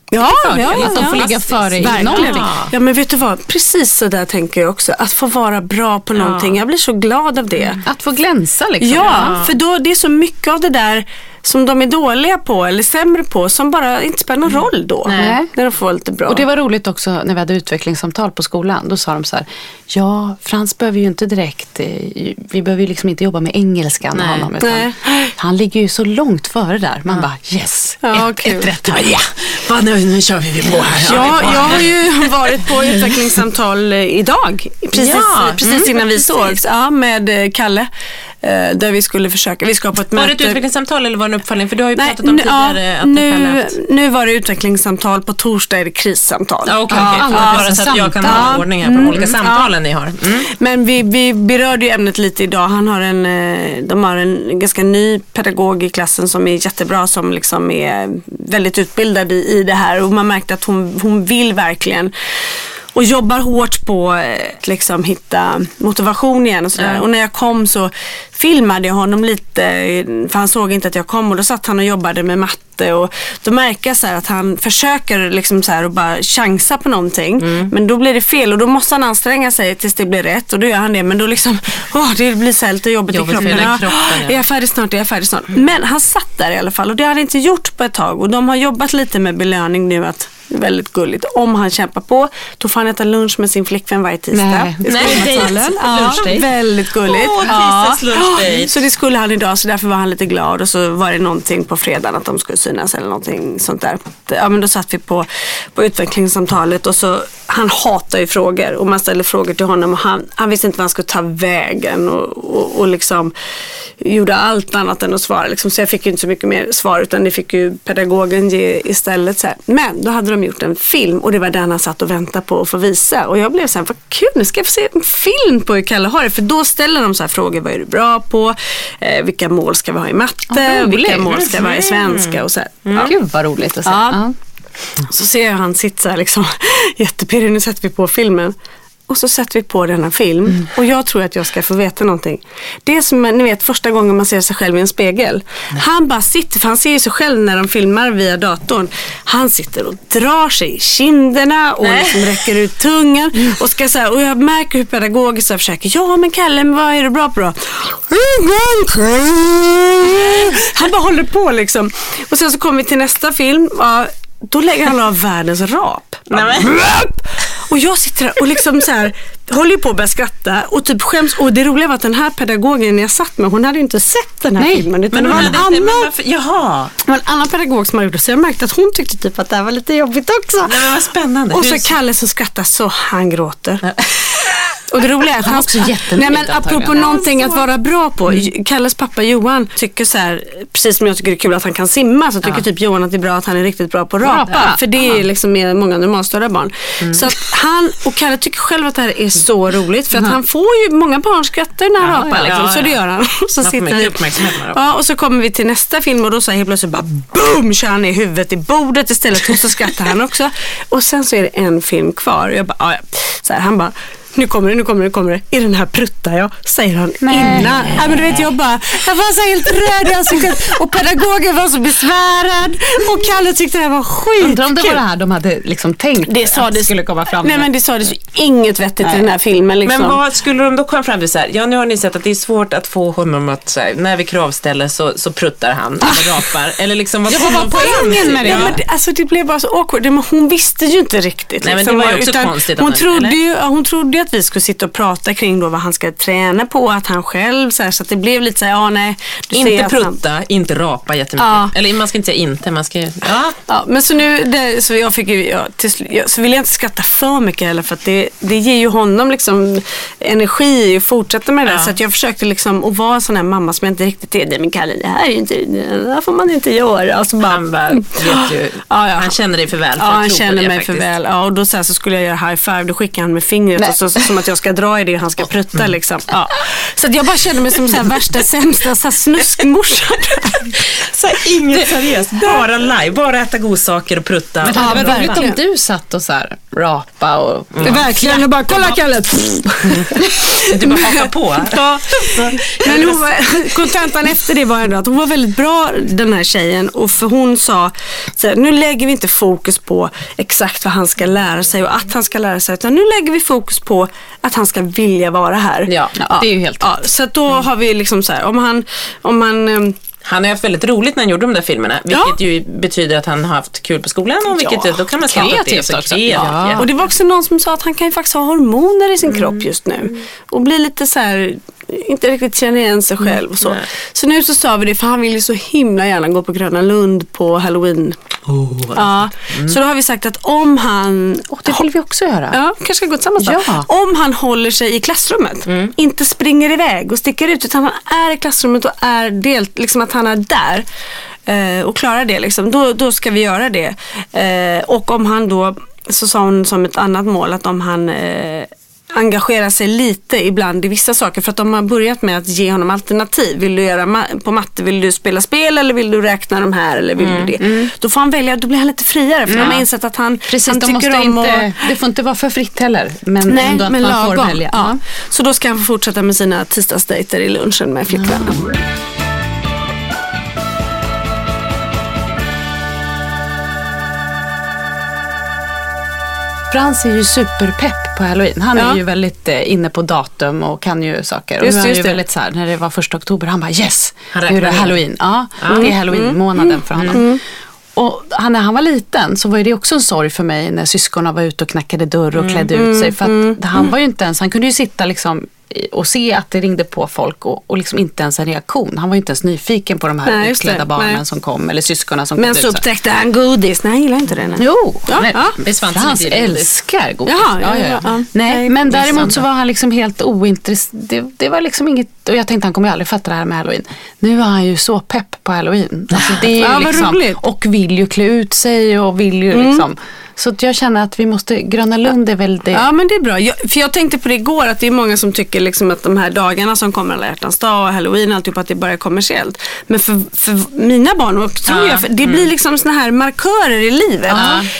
Ja, fördel att de får ligga före i någonting. Ja men vet du vad, precis så där tänker jag också. Att få vara bra på någonting. Jag blir så glad av det. Att få glänsa liksom. Ja, för då, det är så mycket av det där som de är dåliga på eller sämre på som bara inte spelar någon roll då. Nej. När de får lite bra. Och det var roligt också när vi hade utvecklingssamtal på skolan. Då sa de så här, ja Frans behöver ju inte direkt, eh, vi behöver ju liksom inte jobba med engelskan med honom. Utan han ligger ju så långt före där. Man bara yes, Ja, ett, ett rätt. Ja, vad nu, nu kör vi på här. Ja, jag har ju varit på utvecklingssamtal idag. Precis, Ja, precis innan vi sågs. Ja, med eh, Kalle. Eh, Där vi skulle försöka, vi ska på ett Var det möte. ett utvecklingssamtal eller var det en uppföljning? För du har ju Nej, pratat om nu, ja, tidigare att nu, haft... nu var det utvecklingssamtal, på torsdag är det krissamtal. Ja, okej, Ja, okej. alla Bara så att jag kan ha ordning här på de olika samtalen ni har. Mm. Men vi, vi berörde ju ämnet lite idag. Han har en, eh, de har en ganska ny pedagog i klassen som är jättebra som liksom är väldigt utbildad i, i det här och man märkte att hon, hon vill verkligen och jobbar hårt på eh, att liksom hitta motivation igen och sådär. Ja. Och när jag kom så filmade jag honom lite för han såg inte att jag kom och då satt han och jobbade med matte och då märker jag så att han försöker liksom så här och bara chansa på någonting men då blir det fel och då måste han anstränga sig tills det blir rätt och då gör han det men då liksom, <laughs> åh det blir så här lite jobbigt, Jobbigt i för kroppen. hela Ja, kroppen, ja. Är jag färdig snart, är jag färdig snart. Men han satt där i alla fall och det hade han inte gjort på ett tag och de har jobbat lite med belöning nu att väldigt gulligt. Om han kämpar på, då får han äta lunch med sin flickvän varje tisdag. Nej. i Nej. Ja, väldigt gulligt. Åh, tisdags lunchdate. Så det skulle han idag så därför var han lite glad och så var det någonting på fredagen att de skulle synas eller någonting sånt där. Ja men då satt vi på, på utvecklingssamtalet och så han hatar ju frågor och man ställer frågor till honom och han, han visste inte vad han skulle ta vägen och, och, och liksom gjorde allt annat än att svara. Liksom. Så jag fick ju inte så mycket mer svar utan det fick ju pedagogen ge istället. Så här. Men då hade de gjort en film och det var den han satt och väntade på att få visa. Och jag blev så här, vad kul, nu ska jag få se en film på hur Kalle har det. För då ställer de så här frågor, vad är du bra på? Eh, vilka mål ska vi ha i matte? Ja, vilka mål ska vi ha i svenska? Och så här. Ja. Gud vad roligt att se. Ja. Ja. Så ser jag han sitta så här liksom <laughs> jättepirrig, nu sätter vi på filmen. Och så sätter vi på denna film och jag tror att jag ska få veta någonting. Det är som ni vet första gången man ser sig själv i en spegel. Han bara sitter, för han ser ju sig själv när de filmar via datorn. Han sitter och drar sig i kinderna och liksom räcker ut tungan. Och, ska så här, och jag märker hur pedagogiskt jag försöker. Ja men Kalle, men vad är du bra på då? Han bara håller på liksom. Och sen så kommer vi till nästa film. Ja, då lägger han av världens rap. Och jag sitter där och liksom så här, håller ju på att börja skratta och typ skäms. Och det roliga var att den här pedagogen jag satt med, hon hade ju inte sett den här Nej, filmen. Utan Men det var en annan, men varför, jaha. det var en annan pedagog som hade gjort det. Så jag märkte att hon tyckte typ att det här var lite jobbigt också. Nej, men vad spännande. Och så Hur- Kalle som skrattar så han gråter. Och det roliga är att han också Nej men apropå någonting att vara bra på. Kalles pappa Johan tycker så här, precis som jag tycker det är kul att han kan simma så tycker typ Johan att det är bra att han är riktigt bra på att rapa. Rapa. För det är liksom med många normalstörda barn. Så att han och Kalle tycker själv att det här är så roligt för att han får ju, många barn skrattar när han rapar ja, liksom, ja, så det ja. gör han. Så mycket vi, rapar. ja, och så kommer vi till nästa film och då så helt plötsligt bara boom kör han i huvudet i bordet istället och så skrattar han också. Och sen så är det en film kvar och jag bara, "Ja, ja." så här, han bara nu kommer det, nu kommer det, nu kommer det. I den här pruttar jag, säger han innan. Nej, men du vet, jag bara, jag var så helt röd i ansiktet och pedagogen var så besvärad och Kalle tyckte det här var skitkul. Undrar om det var det här de hade liksom tänkt Det att sades, det skulle komma fram Nej med. men det sades ju inget vettigt i den här filmen. Liksom. Men vad skulle de då komma fram till så här? Ja, nu har ni sett att det är svårt att få honom att, så här, när vi kravställer så, så pruttar han eller rapar. Eller liksom, vad Ja, de var fram poängen med det? Ja, men det, alltså det blev bara så awkward. Det- men Hon visste ju inte riktigt. Nej, men liksom, det var ju också utan konstigt att Hon trodde, ju, ja, hon trodde ju att vi skulle sitta och prata kring då vad han ska träna på, att han själv, så, här, så att det blev lite så här, ja nej. Inte att han- prutta, inte rapa jättemycket. Ja. Eller man ska inte säga inte, man ska ja. Ja, men så nu, det, så jag fick ju, ja, till, så vill jag inte skratta för mycket heller för att det, det ger ju honom liksom energi att fortsätta med det där. Så att jag försökte liksom att vara en sån här mamma som jag inte riktigt är. Nej men Kalle, det här är inte, det här får man inte göra. Och så bara, Han bara, vet ju, han känner dig för väl för Ja, att han tro på känner det mig faktiskt. för väl. Ja, och då så, här, så skulle jag göra high five, då skickar han med fingret och så, så, som att jag ska dra i det han ska prutta liksom. Ja. <laughs> Så att jag bara känner mig som så här, värsta sämsta så här, snuskmorsan. <laughs> Så här, inget seriöst, bara live, bara äta godsaker och prutta. Men det hade Ja, varit roligt om du satt och så här rapa och... Verkligen, och bara kolla Kalle. <laughs> Du bara hakar på. Ja. Men hon var, kontentan efter det var ändå att hon var väldigt bra den här tjejen och för hon sa så här, nu lägger vi inte fokus på exakt vad han ska lära sig och att han ska lära sig utan nu lägger vi fokus på att han ska vilja vara här. Ja, det är ju helt ja, Så att då har vi liksom så här, om han, om han ehm, Han har haft väldigt roligt när han gjorde de där filmerna, vilket ju betyder att han har haft kul på skolan och vilket Ja, då kan man skratta åt det. kreativt Så också. Ja. ja. Och det var också någon som sa att han kan ju faktiskt ha hormoner i sin kropp just nu. Och bli lite så här, inte riktigt känna igen sig själv och så. Nej. Så nu så sa vi det, för han vill ju så himla gärna gå på Gröna Lund på halloween. ja. Så då har vi sagt att om han Och det vill vi också göra. Ja, kanske ska gå tillsammans. Ja. Om han håller sig i klassrummet, inte springer iväg och sticker ut, utan han är i klassrummet och är del, liksom att han är där eh, och klarar det, liksom, då, då ska vi göra det. Eh, och om han då, så sa hon som ett annat mål, att om han eh, engagerar sig lite ibland i vissa saker. För att de har börjat med att ge honom alternativ. Vill du göra ma- på matte, vill du spela spel eller vill du räkna de här eller vill du det? Då får han välja, då blir han lite friare. För de har insett att han, Precis, han tycker måste om inte, det får inte vara för fritt heller. Men Nej, ändå att men man lagom. får välja. Ja. Så då ska han få fortsätta med sina tisdagsdejter i lunchen med flickvännen. Frans är ju superpepp på halloween. Han Ja. är ju väldigt eh, inne på datum och kan ju saker. Och Just nu är han just ju väldigt så här, när det var första oktober, han bara yes, Han nu är det halloween. Ja, det är halloween-månaden för honom. Och han, när han var liten så var det också en sorg för mig när syskonen var ute och knackade dörr och klädde ut sig. För att han var ju inte ens, han kunde ju sitta liksom och se att det ringde på folk och, och liksom inte ens en reaktion. Han var ju inte ens nyfiken på de här Nej, utklädda barnen Nej. som kom eller syskonen som Men klädde så ut sig. upptäckte han godis. Nej, han gillar inte det. Nej. Jo, Ja, nej, ja. Frans älskar godis. Jaha, ja, ja, ja. Nej, Nej, men däremot så var han liksom helt ointresserad. Det, det var liksom inget, och jag tänkte han kommer ju aldrig fatta det här med halloween. Nu är han ju så pepp på halloween. Alltså det är ju Ja, vad liksom, roligt. och vill ju klä ut sig och vill ju liksom Så att jag känner att vi måste, Gröna Lund är väl det. Ja men det är bra. Jag, för jag tänkte på det igår att det är många som tycker liksom att de här dagarna som kommer, alla hjärtans dag och halloween och alltihop, att det bara är kommersiellt. Men för, för mina barn, och tror Ja, jag, det blir liksom såna här markörer i livet.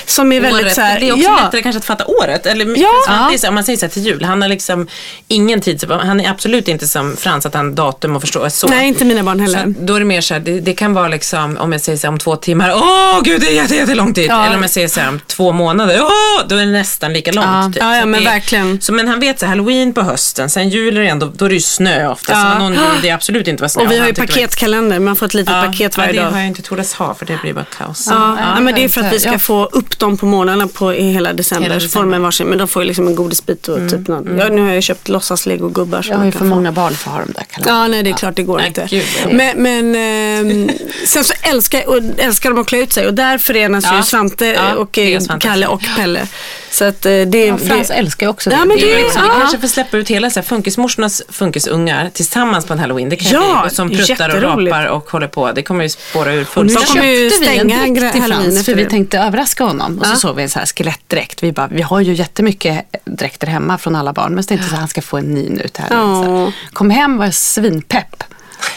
Som är väldigt året. så här, det är också ja. lättare kanske att fatta året. Eller, Ja. ja. det är så, om man säger så här till jul, han har liksom ingen tid, han är absolut inte som Frans att han datum och förstå så. Nej, inte mina barn Så heller. att då är det mer så här, det, det kan vara liksom, om jag säger så här, om två timmar, åh gud det är jätte, jättelång tid. Ja. Eller om jag säger så här, om två månader, åh, då är det nästan lika långt. Ja. typ. Ja, ja, men det, verkligen. Så, men han vet så halloween på hösten, sen jul är det ändå, då är det ju snö ofta. Ja. Så någon jul, det är absolut inte var snö. Och vi har ju det paketkalender, man får ett litet paket varje ja, det dag. har jag inte tordas ha för det blir bara kaos. Ja, ja, men det är för att vi ska Ja. få upp dem på morgnarna på i hela december. Hela Så får de en varsin, men de får ju liksom en godisbit och typ något. Ja, nu har jag köpt låtsas legogubbar. Jag har ju för få. många barn för att ha de där kalendrarna. Ja, nej det är klart det går Nej, inte. gud, det men men ehm, sen så älskar, och älskar de att klä ut sig och där förenas Ja. ju Svante Ja, och Kalle och Pelle. Så att eh, det, Ja, Frans det älskar ju också Ja, det. men Det det- liksom- Så vi Ja. kanske får släppa ut hela så här, funkismorsornas funkisungar tillsammans på en halloween. Det kan Ja, bli, och som pruttar och rapar och håller på. Det kommer ju spåra ur nu fullständigt. kommer ju köpte vi en stänga dräkt till halloween Frans för vi tänkte överraska honom. Och så Ja. såg vi en så här skelettdräkt. Vi bara, vi har ju jättemycket dräkter hemma från alla barn. Men så tänkte jag att han ska få en ny nu till helgen. Så Ja. här. Kom hem var svinpepp.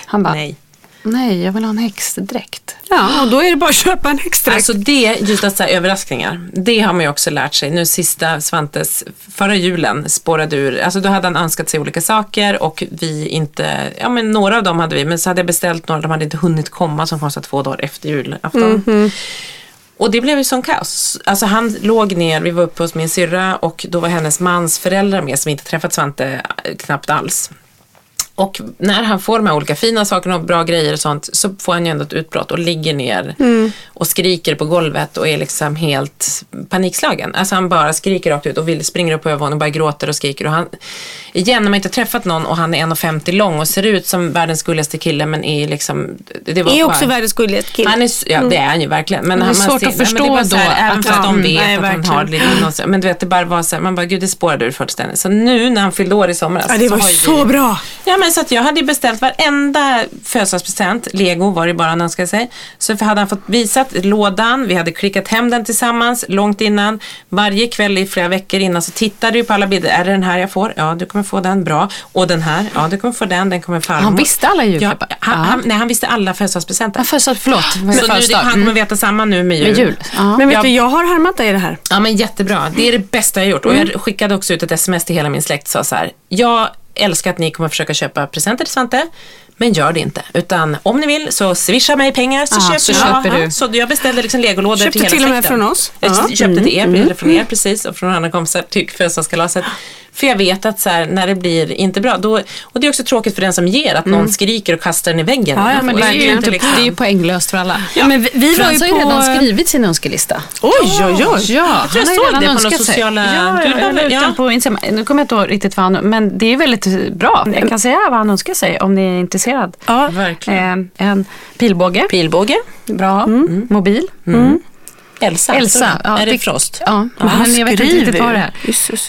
Han bara, nej. Nej. jag vill ha en häxdräkt. Ja, och då är det bara att köpa en extra. Alltså det, just att här, överraskningar, det har man ju också lärt sig. Nu sista Svantes, förra julen spårade ur, alltså då hade han önskat sig olika saker och vi inte, ja men några av dem hade vi, men så hade jag beställt några, de hade inte hunnit komma som kom så två dagar efter julafton. Och det blev ju sån kaos. Alltså han låg ner, vi var uppe hos min syrra och då var hennes mans föräldrar med som inte träffat Svante knappt alls. Och när han får de här olika fina sakerna och bra grejer och sånt så får han ju ändå ett utbrott och ligger ner och skriker på golvet och är liksom helt panikslagen. Alltså han bara skriker rakt ut och vill springer upp på övervåningen och bara gråter och skriker. Och han, igen, när man inte träffat någon och han är 1,50 lång och ser ut som världens gulligaste kille men är liksom... Det var är bara- också världens gulligaste kille. han är, ja det är han ju verkligen. Men det är han, svårt man att ser- förstå men det är bara så här, då Även att- fast de vet nej, att han verkligen. har lite någon, så- Men du vet, det bara var så här, man bara gud det spårade ur fullständigt. Så nu när han fyllde år i somras. ja, det var har så vi, bra. Ja men så att jag hade beställt varenda födelsedagspresent, lego var det bara han önskade sig. Så för hade han fått visat lådan, vi hade klickat hem den tillsammans långt innan. Varje kväll i flera veckor innan så tittade du på alla bilder. Är det den här jag får? Ja, du kommer få den. Bra. Och den här? Ja, du kommer få den. Den kommer farmor. Han visste alla julklappar? han, Ja. han, nej, han visste alla födelsedagspresenter. Ja, födelsedag, förlåt. Så nu, han kommer veta samma nu med jul. Med jul. Ja. Men vet du, jag har härmat dig i det här. Ja men jättebra. Det är det bästa jag gjort. Och jag skickade också ut ett sms till hela min släkt. Sa så här. Jag älskar att ni kommer försöka köpa presenter till Svante. Men gör det inte. Utan om ni vill så swisha mig pengar så Ja, köper så köper du. Så jag beställde liksom legolådor Köpte till hela till och med släkten. från oss. Jag Ja. köpte till er, eller från er precis. Och från andra kompisar till födelsedagskalaset. För jag vet att så här, när det blir inte bra, då, och det är också tråkigt för den som ger, att någon skriker och kastar den i väggen. Ja, ja, men det är ju inte liksom- Det är ju poänglöst för alla. Ja, men vi, vi var ju har ju på... redan skrivit sin önskelista. Oj, oj, oj. Ja, Jag tror jag såg det på några sociala- Ja, ut ja. på Instagram. Nu kommer jag inte ihåg riktigt vad han... Men det är väldigt bra. Jag kan säga vad han önskar sig om ni är intresserad. Ja. Verkligen. Eh, en pilbåge. Pilbåge. Bra. Mobil. Elsa. Elsa. är det Frost? Ja, han men jag vet inte riktigt vad det är. Jesus.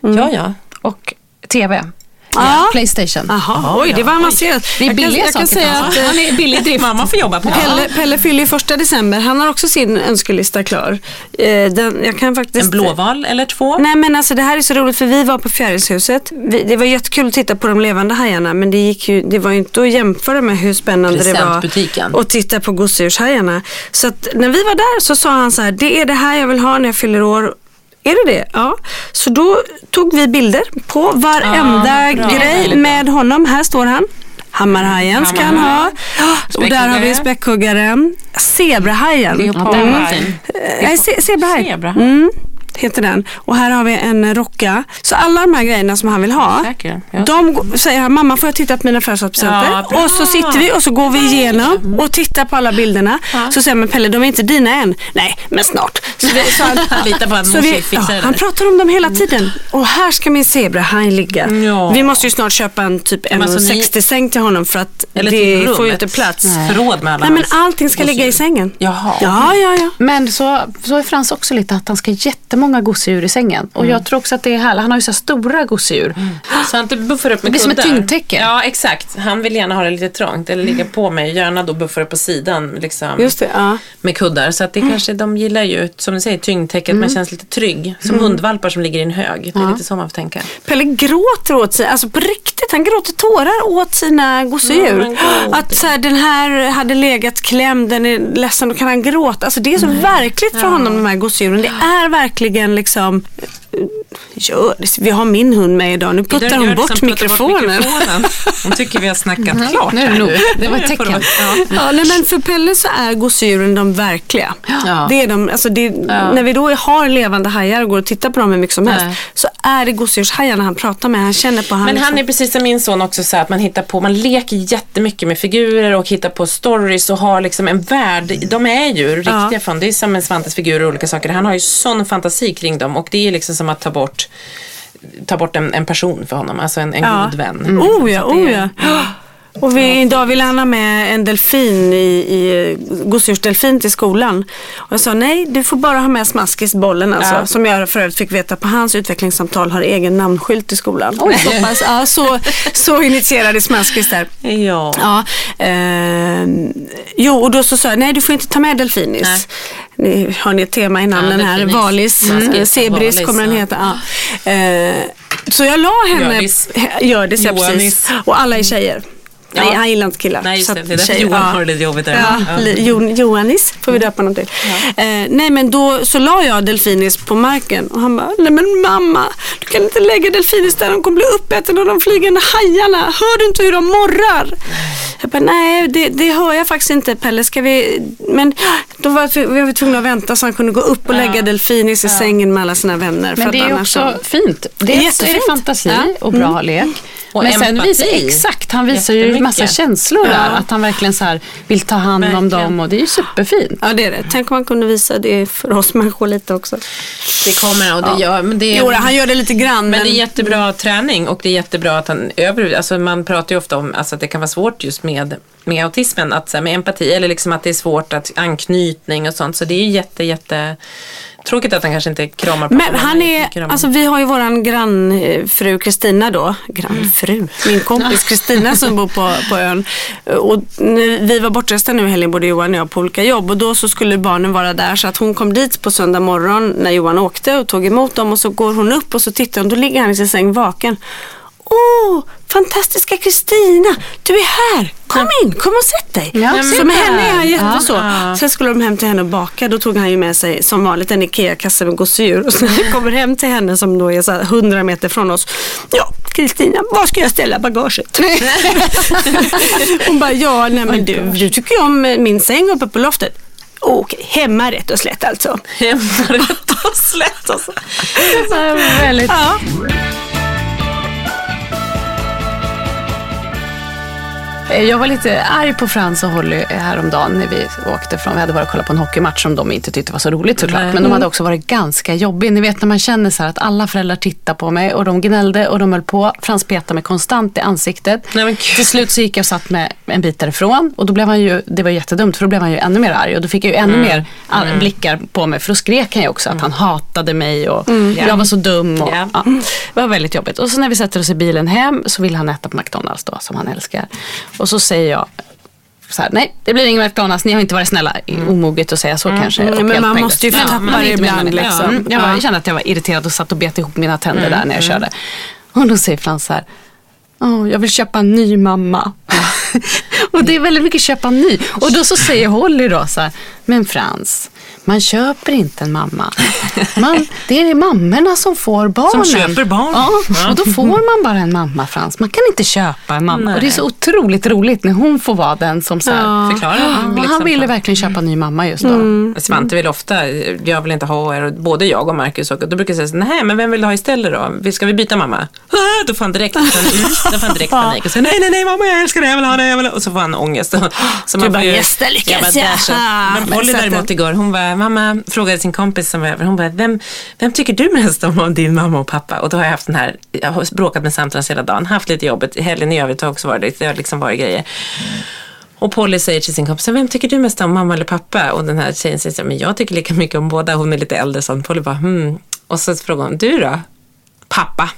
Glassmaskin. Ja, ja. Och TV. Ja. Playstation. Jaha, oj, det var avancerat. Det är Jag kan, billiga jag kan saker. säga att eh, Han är billig drift. Mamma får jobba på. Pelle, Pelle fyller ju första december. Han har också sin önskelista klar. Eh, den, jag kan faktiskt... En blåval eller två? Nej men alltså det här är så roligt för vi var på Fjärilshuset. Vi, det var jättekul att titta på de levande hajarna men det, gick ju, det var ju inte att jämföra med hur spännande det var Presentbutiken. att titta på gosedjurshajarna. Så att när vi var där så sa han så här, det är det här jag vill ha när jag fyller år. Är det det? Ja. Så då tog vi bilder på varenda Ja, bra. grej med honom. Här står han. Hammarhajen ska han ha. Och där har vi späckhuggaren. Zebrahajen. Leopard. Mm. Ze- zebrahaj. Zebra. Mm, heter den. Och här har vi en rocka. Så alla de här grejerna som han vill ha. Säker. Ja. De säger han, mamma får jag titta på mina födelsedagspresenter? Ja, och så sitter vi och så går vi igenom och tittar på alla bilderna. Så säger men Pelle de är inte dina än. Nej, men snart. Så vi, så <laughs> han, Litar på att så vi, det han pratar om dem hela tiden. Och här ska min zebrahaj ligga. Ja. Vi måste ju snart köpa en typ Men alltså, ni- 1,60 säng till honom för att Eller det får ju inte plats. Förråd med alla Nej men allting ska ligga i sängen. Jaha. Ja, ja, ja. Men så, så är Frans också lite att han ska jättemånga jättemånga gosedjur i sängen. Och jag tror också att det är härligt. Han har ju så stora gosedjur. Så han inte buffar upp med Det är som ett kuddar. tyngdtäcke. Ja, exakt. Han vill gärna ha det lite trångt eller ligga på mig. Gärna då buffar upp på sidan liksom, Just det, ja. med kuddar. Så att det kanske, de gillar ju, som du säger, tyngdtäcket. Man känns lite trygg. Som hundvalpar som ligger i en hög. Det är lite så man får tänka. Pelle gråter åt sig, alltså på riktigt, han gråter tårar åt sina gosedjur. Ja, att så här, den här hade legat klämd, den är ledsen, då kan han gråta. Alltså det är så verkligt för honom de här gosedjuren. Det är verkligen liksom, gör det. Vi har min hund med idag, nu puttar hon bort mikrofonen. mikrofonen. Hon tycker vi har snackat klart Nu är det nog. nu. Det var ett tecken. Ja. Ja, nej, men för Pelle så är gosedjuren de verkliga. Ja. Det är de, alltså det, När vi då har levande hajar och går och tittar på dem hur mycket som helst Nej. så är det gosedjurshajarna han pratar med. Han känner på han Men han liksom- är precis som min son också så här att man hittar på, man leker jättemycket med figurer och hittar på stories och har liksom en värld. De är ju riktiga Ja. från, det är som en Svantes figurer och olika saker. Han har ju sån fantasi kring dem och det är liksom som att ta bort ta bort en, en person för honom, alltså en, en Ja. god vän. Oh ja, oh ja. Och vi, idag ville han ha med en delfin, i, i, gosedjursdelfin till skolan. Och jag sa nej, du får bara ha med smaskisbollen alltså. Ja. Som jag för övrigt fick veta på hans utvecklingssamtal har egen namnskylt i skolan. Så, pass, ja, så, så initierade smaskis där. Ja. Ja, eh, jo, och då så sa jag, nej du får inte ta med delfinis. Ni har ni ett tema i namnen här, delfinis. Valis, Smaskis, mm. Zebris Valis, kommer den ja. heta. Ja. Eh, så jag la henne. Gördis, ja precis. Och alla är tjejer. Ja. Nej, han gillar inte killar. Nej, just det. Det är därför Johan ja. har det lite jobbigt där. Ja, Ja. Jo, Johannis får vi döpa honom till. Eh, nej men då så la jag delfinis på marken och han bara, nej men mamma, du kan inte lägga delfinis där, de kommer bli uppätna av de flygande hajarna. Hör du inte hur de morrar? Jag bara, nej det, det hör jag faktiskt inte Pelle, ska vi, men då var vi, vi var tvungna att vänta så han kunde gå upp och lägga delfinis i sängen med alla sina vänner. för Men att det är också så- fint. Dels är det fantasi Ja. och bra lek. Och men sen visar, exakt, han visar ju massa känslor där. Ja. Att han verkligen så här vill ta hand om Verkligen. dem och det är ju superfint. Ja det är det. Tänk om man kunde visa det för oss människor lite också. Det kommer och det gör, men det Jo, han gör det lite grann. Men det är jättebra träning och det är jättebra att han över, alltså man pratar ju ofta om alltså att det kan vara svårt just med, med autismen, att, så här, med empati eller liksom att det är svårt att anknytning och sånt. Så det är jätte, jätte tråkigt att han kanske inte kramar på Men han är, alltså vi har ju våran grannfru Kristina då, grannfru, min kompis Kristina som bor på, på ön. Och vi var bortresta nu helgen, både Johan och jag, på olika jobb. Och då så skulle barnen vara där. Så att hon kom dit på söndag morgon när Johan åkte och tog emot dem. Och så går hon upp och så tittar hon, då ligger han i sin säng vaken. Åh, fantastiska Kristina, du är här. Kom in, kom och sätt dig. Ja, så med henne är han Ja. jätteså. Sen skulle de hem till henne och baka. Då tog han ju med sig som vanligt en IKEA-kasse med gosedjur. Och så när vi kommer hem till henne som då är så här 100 meter från oss. Ja, Kristina, var ska jag ställa bagaget? <laughs> Hon bara, ja, nej men du, du tycker ju om min säng uppe på loftet. Okej, hemma rätt och slätt alltså. Hemma rätt och slätt alltså. <laughs> väldigt Ja. Jag var lite arg på Frans och Holly häromdagen när vi åkte från, vi hade varit och kollat på en hockeymatch som de inte tyckte var så roligt såklart. Nej. Men de hade också varit ganska jobbiga. Ni vet när man känner så att alla föräldrar tittar på mig och de gnällde och de höll på. Frans petade mig konstant i ansiktet. Nej. Till slut så gick jag och satt med en bit därifrån och då blev han ju, det var jättedumt för då blev han ju ännu mer arg och då fick jag ju ännu Mm. mer all- blickar på mig för då skrek han ju också att han hatade mig och jag var så dum. Och, Ja. ja, det var väldigt jobbigt. Och så när vi sätter oss i bilen hem så vill han äta på McDonalds då som han älskar. Och så säger jag så här, nej det blir ingen McDonalds, ni har inte varit snälla. Omoget att säga så kanske. Mm, men man måste ju få tappa det ibland, liksom. Mm, jag, var, Ja. jag kände att jag var irriterad och satt och bet ihop mina tänder där när jag körde. Och då säger Frans så här, Åh, jag vill köpa en ny mamma. <laughs> och det är väldigt mycket köpa ny. Och då så säger Holly då så här, men Frans, man köper inte en mamma. Man, det är mammorna som får barnen. köper barn. Ja, Ja. och då får man bara en mamma Frans. Man kan inte köpa en mamma. Nej. Och det är så otroligt roligt när hon får vara den som så här, Förklara. Ja, liksom. han ville verkligen köpa en ny mamma just då. Svante vill ofta, jag vill inte ha er, och både jag och Marcus och då brukar jag säga så, nej men vem vill du ha istället då? Vi- Ska vi byta mamma? Ah, då får han direkt, mm, då får han direkt panik och säger nej nej nej mamma jag älskar dig, jag vill ha dig, och så får han ångest. Så man bara, får ju- "Yes, det lyckas Jag bara, jag." "Där så." Men Men Polly så att däremot igår, hon var, mamma frågade sin kompis som var över, hon bara, vem, vem tycker du mest om av din mamma och pappa? Och då har jag haft den här, jag har bråkat med Samtrans hela dagen, haft lite jobbet, helgen i övrigt har också varit, det har liksom varit grejer. Och Polly säger till sin kompis, vem tycker du mest om, mamma eller pappa? Och den här tjejen säger, men jag tycker lika mycket om båda, hon är lite äldre. Så Polly bara, hmm, Och så frågade hon, du då? Pappa.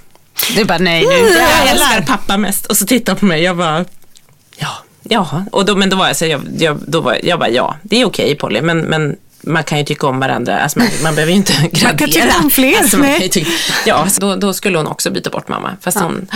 Du bara nej nu Jag älskar pappa mest. Och så tittade hon på mig, jag bara, ja, ja. Och då, men då var jag så jag, jag, då var, jag bara, ja, det är okej Polly, men, men man kan ju tycka om varandra, alltså man, man behöver ju inte gradera. kan tycka om fler, Alltså man kan ju tycka, ja, då, då skulle hon också byta bort mamma. Fast hon,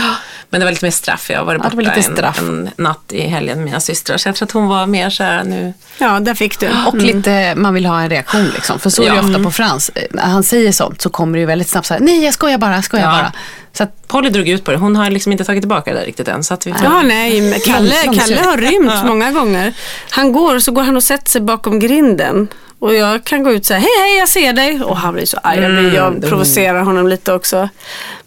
men det var lite mer straff, jag Ja, det borta var lite en, straff. en natt i helgen med mina systrar. Så jag tror att hon var mer så här nu, Ja, där fick du. Och lite, man vill ha en reaktion liksom. För så är det Ja. ofta på Frans. När han säger sånt så kommer det ju väldigt snabbt så här, nej jag skojar bara, jag skojar Ja. bara. Så att, Polly drog ut på det. Hon har liksom inte tagit tillbaka det där riktigt än. Så att vi får, Ja, nej, Kalle, Kalle har rymt många gånger. Han går och så går han och sätter sig bakom grinden. Och jag kan gå ut och säga, hej hej jag ser dig. Och han blir så arg. Jag, blir, jag provocerar honom lite också.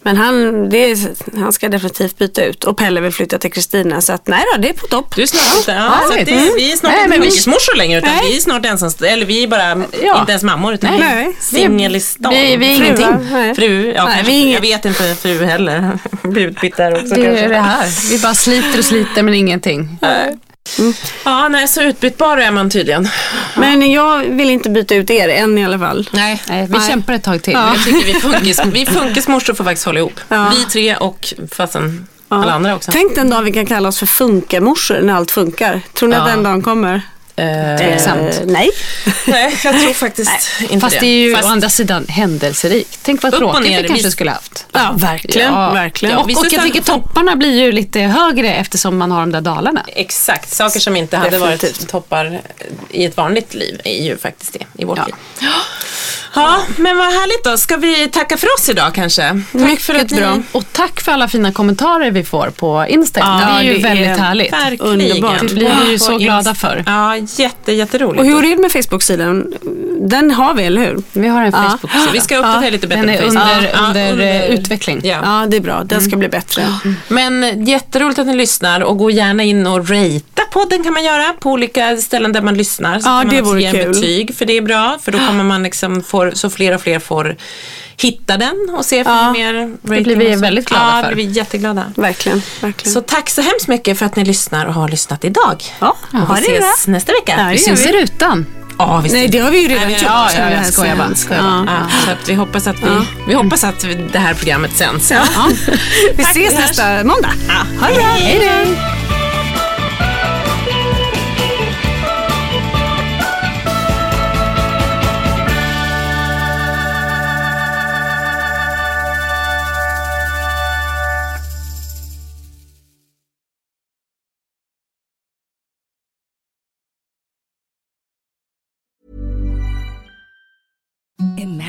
Men han, det är, han ska definitivt byta ut. Och Pelle vill flytta till Kristina. Så att nej då, det är på topp. Du är snart inte, ja, så att det, Mm. vi är snart Nej, inte men vi- längre utan Nej. vi är snart ensamstående, eller vi är bara Ja. inte ens mammor utan Nej. vi är Nej. singel i stan. Vi- vi är ingenting. nej. Fru, ja, Nej, kanske, vi är inget- jag vet inte fru heller. Blir utbytt där också det kanske. är det här. Vi bara sliter och sliter men ingenting. Ja, nej, så utbytbar är man tydligen. Men jag vill inte byta ut er än i alla fall. Nej. Nej, vi Nej. kämpar ett tag till. Ja. Jag tycker vi funkis, vi funkismorsor får faktiskt hålla ihop. Ja. Vi tre och fastän Ja. alla andra också. Tänk den dag vi kan kalla oss för funkamorsor när allt funkar. Tror ni att den dagen kommer? Eh, Tveksamt. Eh, nej. nej, jag tror <laughs> faktiskt inte Fast det är ju Fast- å andra sidan händelserikt. Tänk vad tråkigt ner, vi kanske skulle haft. Ja, verkligen. Ja. verkligen. Ja, Och, och jag tycker topparna blir ju lite högre eftersom man har de där dalarna. Exakt, saker som inte hade varit Definitivt. toppar i ett vanligt liv är ju faktiskt det i vårt Ja. liv. <gasps> Ja, men vad härligt då. Ska vi tacka för oss idag kanske? Tack för att ni... bra. Och tack för alla fina kommentarer vi får på Instagram. Ja, det är ju det är väldigt härligt. Verkligen. Underbart. Det blir vi ju så glada för. Ja, jätte, jätteroligt. Och hur är det med Facebook-sidan? Den har vi, eller hur? Vi har en Ja. Facebook-sida. Vi ska uppdatera lite bättre Den är under, Ja, under, under- eh, utveckling. Ja. Ja, det är bra. Den ska bli bättre. Men jätteroligt att ni lyssnar och gå gärna in och ratea podden kan man göra på olika ställen där man lyssnar. Så Ja, kan man det vore ge en kul. betyg för det är bra för då kommer man liksom får, så fler och fler får hitta den och se Ja, mer rating. blir vi väldigt glada ja, för. det blir vi jätteglada. Verkligen. verkligen. Så tack så hemskt mycket för att ni lyssnar och har lyssnat idag. ja, Och ha vi det ses nästa vecka. Ja, det Vi syns vi. i rutan. Ja, visst. Nej, det har vi ju redan Nej, gjort. vi- ja, ja, jag skojar bara, skojar Ja. Ja, så att vi hoppas att vi, vi hoppas att det här programmet sänds. Ja. Vi ses nästa måndag. Ha det bra. Hej då. Imagine